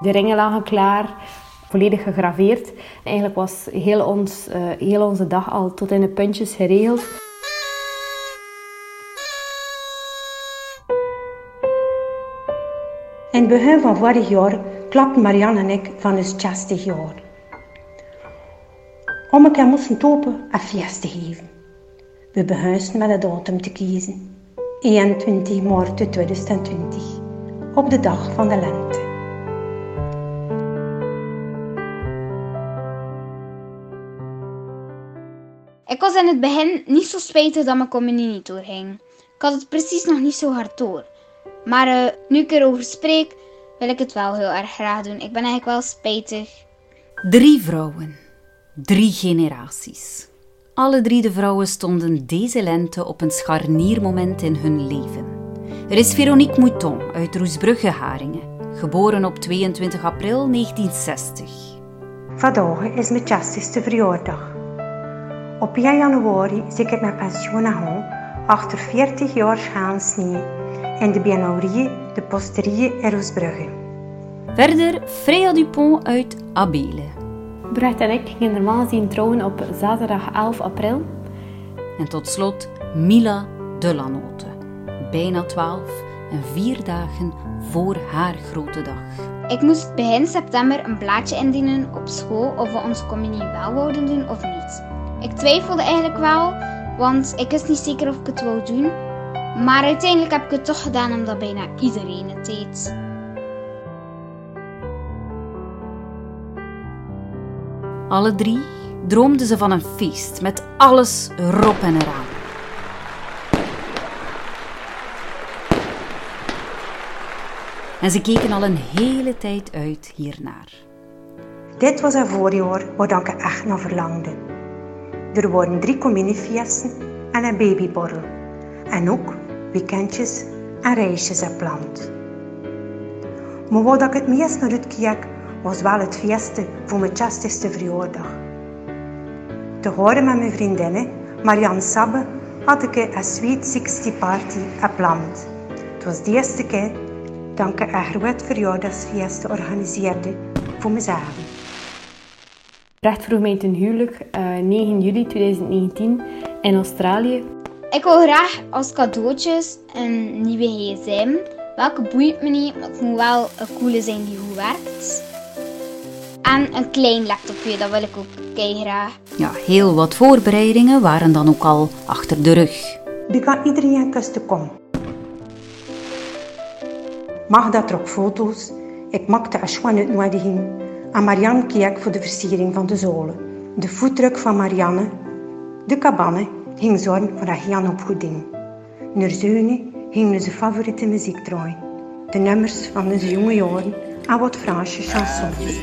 De ringen lagen klaar, volledig gegraveerd. Eigenlijk was heel, ons, uh, heel onze dag al tot in de puntjes geregeld. In het begin van vorig jaar klapten Marianne en ik van ons 60 jaar. Om elkaar moesten topen en feest te geven. We behuisden met een datum te kiezen. 21 maart 2020, op de dag van de lente. Ik was in het begin niet zo spijtig dat mijn communie niet doorging. Ik had het precies nog niet zo hard door. Maar uh, nu ik erover spreek, wil ik het wel heel erg graag doen. Ik ben eigenlijk wel spijtig. Drie vrouwen. Drie generaties. Alle drie de vrouwen stonden deze lente op een scharniermoment in hun leven. Er is Veronique Mouton uit Roesbrugge-Haringen, geboren op 22 april 1960. Vandaag is mijn 60ste verjaardag. Op 1 januari ik mijn pensioen aan, achter 40 jaar schaansnee in de Biennaurie de Posterie in Roesbrugge. Verder Freya Dupont uit Abele. Brecht en ik gingen normaal gezien trouwen op zaterdag 11 april. En tot slot Mila de Lanote. Bijna 12 en vier dagen voor haar grote dag. Ik moest begin september een blaadje indienen op school of we onze communie wel wouden doen of niet. Ik twijfelde eigenlijk wel, want ik wist niet zeker of ik het wou doen. Maar uiteindelijk heb ik het toch gedaan omdat bijna iedereen het deed. Alle drie droomden ze van een feest met alles erop en eraan. En ze keken al een hele tijd uit hiernaar. Dit was een voorjaar waar ik echt naar verlangde. Er worden drie communiefeesten en een babyborrel. En ook weekendjes en reisjes gepland. Maar wat ik het meest naar uitkeek, was wel het feesten voor mijn 60ste verjaardag. Te horen met mijn vriendinnen, Marianne Sabbe, had ik een Sweet 60 party gepland. Het was de eerste keer dat ik een groot verjaardagsfeest organiseerde voor mezelf. Recht vroeg mij ten huwelijk uh, 9 juli 2019 in Australië. Ik wil graag als cadeautjes een nieuwe gsm. Welke boeit me niet, maar het moet wel een coole zijn die goed werkt. En een klein laptopje, dat wil ik ook kei graag. Ja, heel wat voorbereidingen waren dan ook al achter de rug. Die kan iedereen kusten komen. Magda trok foto's. Ik maakte een schone uitnodiging. En Marianne keek voor de versiering van de zolen. De voetdruk van Marianne, de cabane, ging zorgen voor een hele opgoeding. Naar Zeune gingen zijn favoriete muziek draaien. De nummers van de jonge jaren en wat Franse chansons.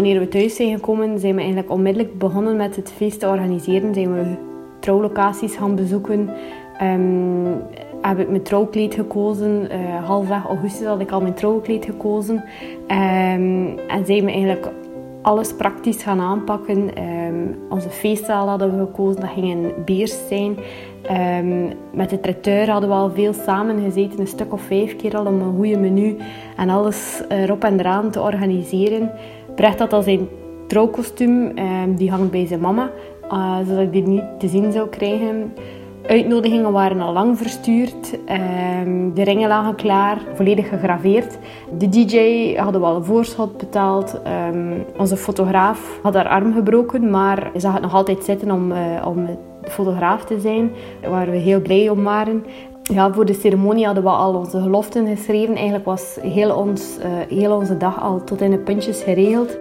Wanneer we thuis zijn gekomen, zijn we eigenlijk onmiddellijk begonnen met het feest te organiseren. Zijn we trouwlocaties gaan bezoeken. Um, heb ik mijn trouwkleed gekozen. Uh, halfweg augustus had ik al mijn trouwkleed gekozen. Um, en zijn we eigenlijk alles praktisch gaan aanpakken. Um, onze feestzaal hadden we gekozen, dat ging in Beers zijn. Met de traiteur hadden we al veel samen gezeten, een stuk of vijf keer al om een goede menu en alles erop en eraan te organiseren. Brecht had al zijn trouwkostuum, um, die hangt bij zijn mama, uh, zodat ik die niet te zien zou krijgen. Uitnodigingen waren al lang verstuurd. Um, de ringen lagen klaar, volledig gegraveerd. De DJ hadden we al een voorschot betaald. Um, onze fotograaf had haar arm gebroken, maar zag het nog altijd zitten om, uh, om fotograaf te zijn. Waar we heel blij om waren. Ja, voor de ceremonie hadden we al onze geloften geschreven. Eigenlijk was heel, ons, uh, heel onze dag al tot in de puntjes geregeld.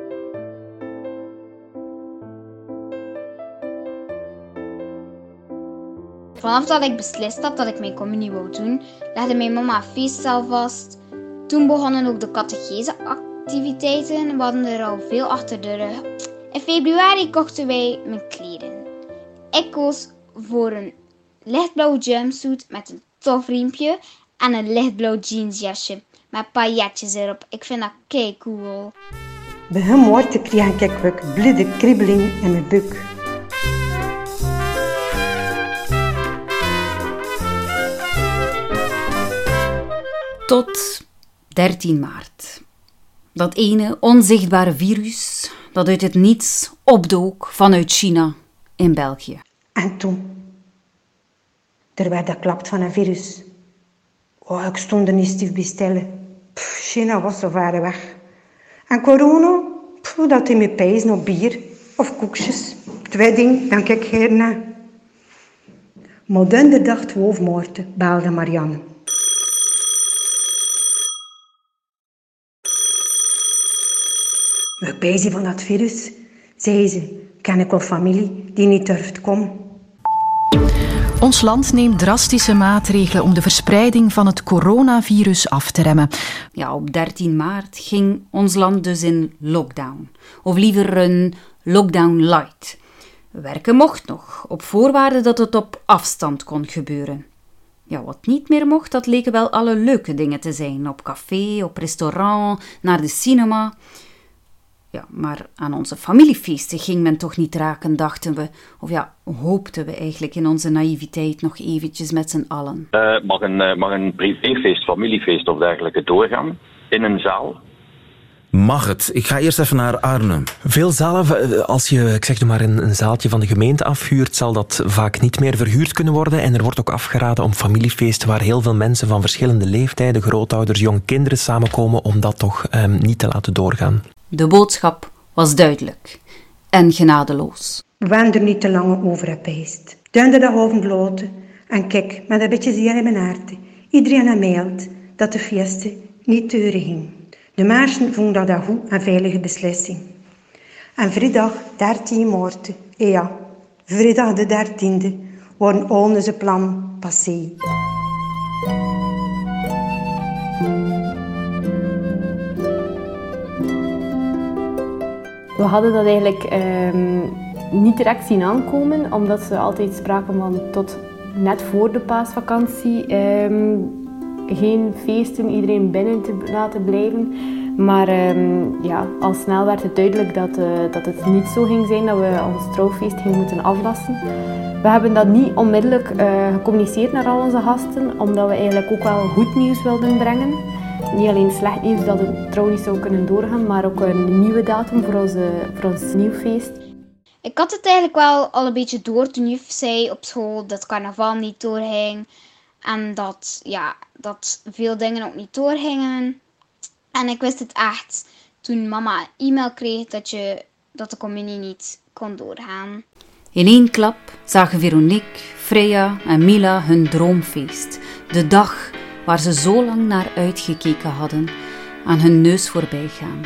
Vanaf dat ik beslist had dat ik mijn communie wou doen, legde mijn mama een feestzaal vast. Toen begonnen ook de catecheseactiviteiten. We hadden er al veel achter de rug. In februari kochten wij mijn kleren. Ik koos voor een lichtblauwe jumpsuit met een tof riempje en een lichtblauw jeansjasje met pailletjes erop. Ik vind dat kei cool. Bij hem woorden kreeg ik blide kribbeling in mijn buik. Tot 13 maart. Dat ene onzichtbare virus dat uit het niets opdook vanuit China in België. En toen, er werd geklapt van een virus. Oh, ik stond er niet stif bij stellen. Pff, China was zo ver weg. En corona, pff, dat hij me pijzen op bier of koekjes. Twee dingen, kijk ik hierna. Maar dag hoofdmoorden belde Marianne. We pijzen van dat virus, zei ze. Ken ik wel familie die niet durft komen. Ons land neemt drastische maatregelen om de verspreiding van het coronavirus af te remmen. Ja, op 13 maart ging ons land dus in lockdown. Of liever een lockdown light. Werken mocht nog, op voorwaarde dat het op afstand kon gebeuren. Ja, wat niet meer mocht, dat leken wel alle leuke dingen te zijn. Op café, op restaurant, naar de cinema. Ja, maar aan onze familiefeesten ging men toch niet raken, dachten we. Of ja, hoopten we eigenlijk in onze naïviteit nog eventjes met z'n allen. Uh, mag, een, uh, mag een privéfeest, familiefeest of dergelijke doorgaan in een zaal? Mag het? Ik ga eerst even naar Arnhem. Veel zalen, als je ik zeg maar, een, een zaaltje van de gemeente afhuurt, zal dat vaak niet meer verhuurd kunnen worden. En er wordt ook afgeraden om familiefeesten waar heel veel mensen van verschillende leeftijden, grootouders, jonge kinderen samenkomen, om dat toch um, niet te laten doorgaan. De boodschap was duidelijk en genadeloos. We waren er niet te lang over gepijst. Duinde de bloten en kijk, met een beetje zeer in mijn hart. Iedereen mailt dat de fieste niet teuren ging. De meisjes vonden dat een goed en veilige beslissing. En vrijdag 13 maart, ja, vrijdag de 13e, worden onze plan passé. We hadden dat eigenlijk um, niet direct zien aankomen, omdat ze altijd spraken van tot net voor de paasvakantie um, geen feesten, iedereen binnen te laten blijven. Maar um, ja, al snel werd het duidelijk dat, uh, dat het niet zo ging zijn dat we ons trouwfeest gingen moeten aflassen. We hebben dat niet onmiddellijk uh, gecommuniceerd naar al onze gasten, omdat we eigenlijk ook wel goed nieuws wilden brengen. Niet alleen slecht nieuws dat het trouw niet zou kunnen doorgaan, maar ook een nieuwe datum voor, onze, voor ons nieuw feest. Ik had het eigenlijk wel al een beetje door toen juf zei op school dat carnaval niet doorging. En dat, ja, dat veel dingen ook niet doorgingen. En ik wist het echt toen mama een e-mail kreeg dat, je, dat de communie niet kon doorgaan. In één klap zagen Veronique, Freya en Mila hun droomfeest. De dag waar ze zo lang naar uitgekeken hadden, aan hun neus voorbij gaan.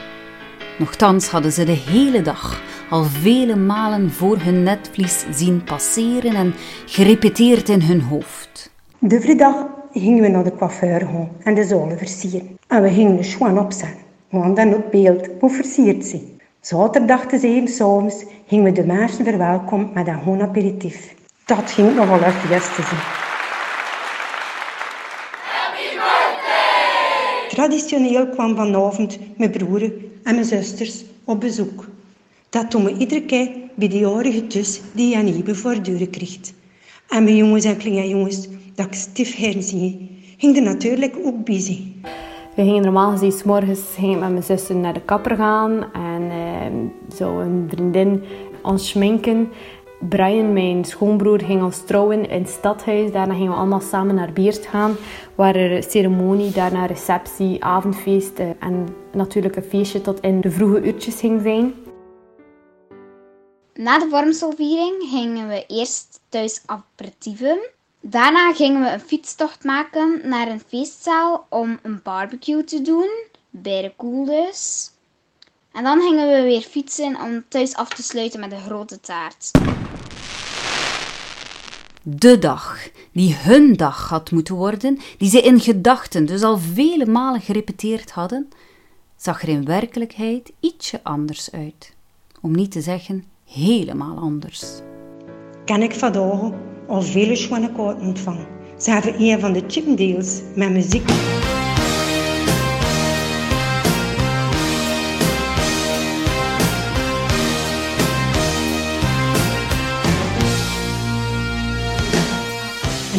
Nochtans hadden ze de hele dag al vele malen voor hun netvlies zien passeren en gerepeteerd in hun hoofd. De vrijdag gingen we naar de coiffeur gaan en de zolen versieren. En we gingen de schoen opzetten, want dan het beeld hoe versierd ze. Zaterdag te zeven s'avonds gingen we de meisjes verwelkomen met een gewoon aperitief. Dat ging nogal uit te zien. Traditioneel kwam vanavond mijn broer en mijn zusters op bezoek. Dat doen we iedere keer bij de jarige tus die een nieuwe voortduren krijgt. En mijn jongens en kleine jongens, dat ik stief herzie, ging er natuurlijk ook bij We gingen normaal gezien morgens ging met mijn zussen naar de kapper gaan en eh, zo een vriendin ons schminken. Brian, mijn schoonbroer, ging ons trouwen in het stadhuis. Daarna gingen we allemaal samen naar Beert gaan, waar er ceremonie, daarna receptie, avondfeest eh, en natuurlijk een feestje tot in de vroege uurtjes ging zijn. Na de wormselviering gingen we eerst thuis aperitieven. Daarna gingen we een fietstocht maken naar een feestzaal om een barbecue te doen, bij de koel. En dan gingen we weer fietsen om thuis af te sluiten met een grote taart. De dag die hun dag had moeten worden, die ze in gedachten dus al vele malen gerepeteerd hadden, zag er in werkelijkheid ietsje anders uit. Om niet te zeggen helemaal anders. Kan ik vandaag al vele schone kaarten ontvangen. Ze hebben een van de chipdeals met muziek.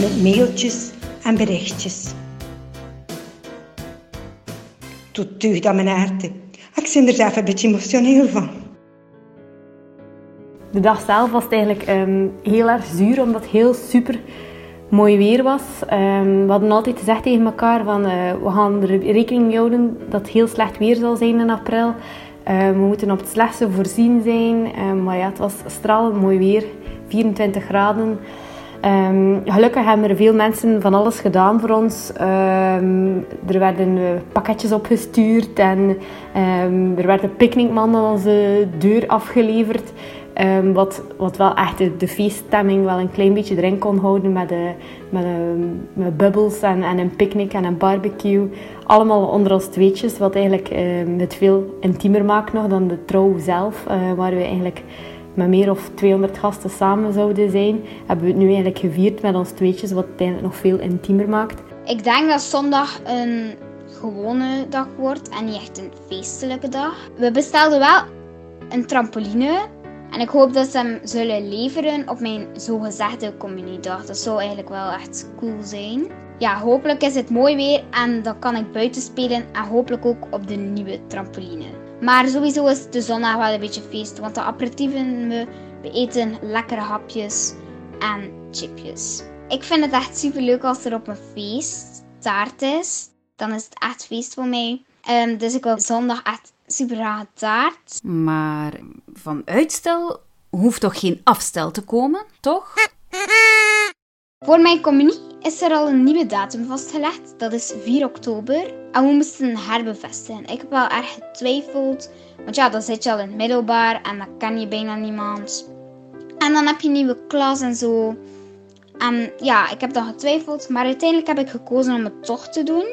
Ook mailtjes en berichtjes. Tot deugd aan mijn hart. Ik ben er zelf een beetje emotioneel van. De dag zelf was eigenlijk um, heel erg zuur, omdat het heel super mooi weer was. Um, we hadden altijd gezegd tegen elkaar van uh, we gaan er rekening mee houden dat het heel slecht weer zal zijn in april. Um, we moeten op het slechtste voorzien zijn. maar ja, het was stralend mooi weer, 24 graden. Um, gelukkig hebben er veel mensen van alles gedaan voor ons. Um, er werden uh, pakketjes opgestuurd en um, er werd een picknickman aan onze deur afgeleverd. wat, wat wel echt de, feeststemming wel een klein beetje erin kon houden met, de, met, met bubbels en, en een picknick en een barbecue. Allemaal onder ons tweetjes, wat eigenlijk het veel intiemer maakt nog dan de trouw zelf. Uh, waar we eigenlijk met meer of 200 gasten samen zouden zijn, hebben we het nu eigenlijk gevierd met ons tweetjes, wat het nog veel intiemer maakt. Ik denk dat zondag een gewone dag wordt en niet echt een feestelijke dag. We bestelden wel een trampoline en ik hoop dat ze hem zullen leveren op mijn zogezegde communiedag. Dat zou eigenlijk wel echt cool zijn. Ja, hopelijk is het mooi weer en dan kan ik buiten spelen en hopelijk ook op de nieuwe trampoline. Maar sowieso is de zondag wel een beetje feest, want de aperitieven we, eten lekkere hapjes en chipjes. Ik vind het echt super leuk als er op een feest taart is. Dan is het echt feest voor mij. Um, dus ik wil zondag echt super graag taart. Maar van uitstel hoeft toch geen afstel te komen, toch? Voor mijn communie is er al een nieuwe datum vastgelegd. Dat is 4 oktober. En we moesten herbevestigen. Ik heb wel erg getwijfeld. Want ja, dan zit je al in het middelbaar en dan ken je bijna niemand. En dan heb je een nieuwe klas en zo. En ja, ik heb dan getwijfeld. Maar uiteindelijk heb ik gekozen om het toch te doen.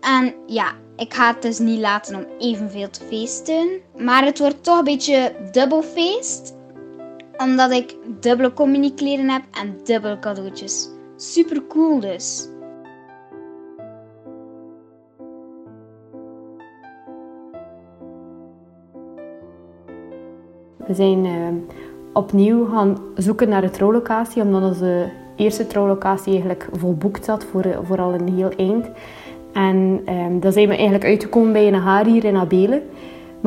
En ja, ik ga het dus niet laten om evenveel te feesten. Maar het wordt toch een beetje dubbel feest omdat ik dubbele communiekleren heb en dubbele cadeautjes. Super cool dus. We zijn uh, opnieuw gaan zoeken naar de trouwlocatie, omdat onze eerste trouwlocatie eigenlijk volboekt zat voor, voor al een heel eind. En uh, dan zijn we eigenlijk uitgekomen bij een haar hier in Abelen.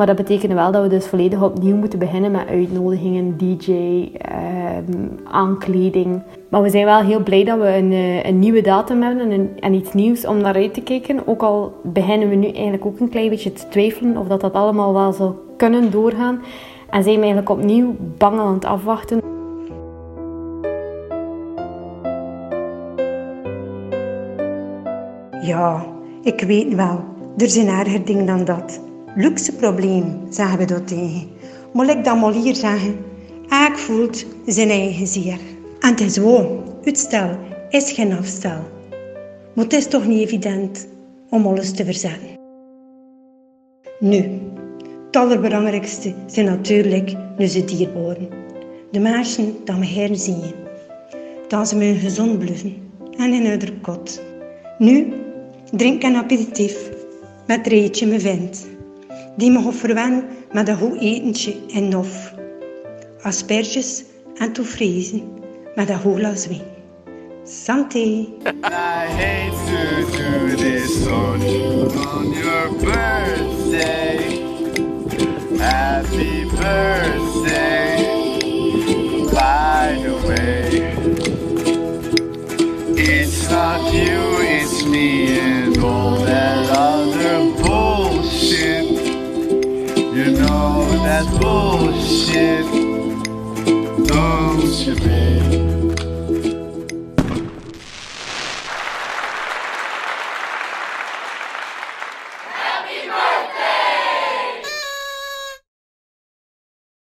Maar dat betekent wel dat we dus volledig opnieuw moeten beginnen met uitnodigingen, DJ, ehm, aankleding. Maar we zijn wel heel blij dat we een, eh, een nieuwe datum hebben en, en, iets nieuws om naar uit te kijken. Ook al beginnen we nu eigenlijk ook een klein beetje te twijfelen of dat, dat allemaal wel zou kunnen doorgaan. En zijn we eigenlijk opnieuw bang aan het afwachten. Ja, ik weet wel. Er zijn erger dingen dan dat. Luxe probleem, zeggen we dat tegen. Moet ik dat maar hier zeggen? Elk voelt zijn eigen zeer. En het is zo, uitstel is geen afstel. Maar het is toch niet evident om alles te verzetten. Nu, het allerbelangrijkste zijn natuurlijk onze dierbaren. De mensen die we herzien. Dat ze me gezond blijven en in hun kot. Nu, drink een aperitief met Reetje me vindt die me verwennen met een goed etentje en nof. Asperges en toefrezen met een goed glas wijn. Santé! I hate to do this on, on your birthday. Happy birthday, should be.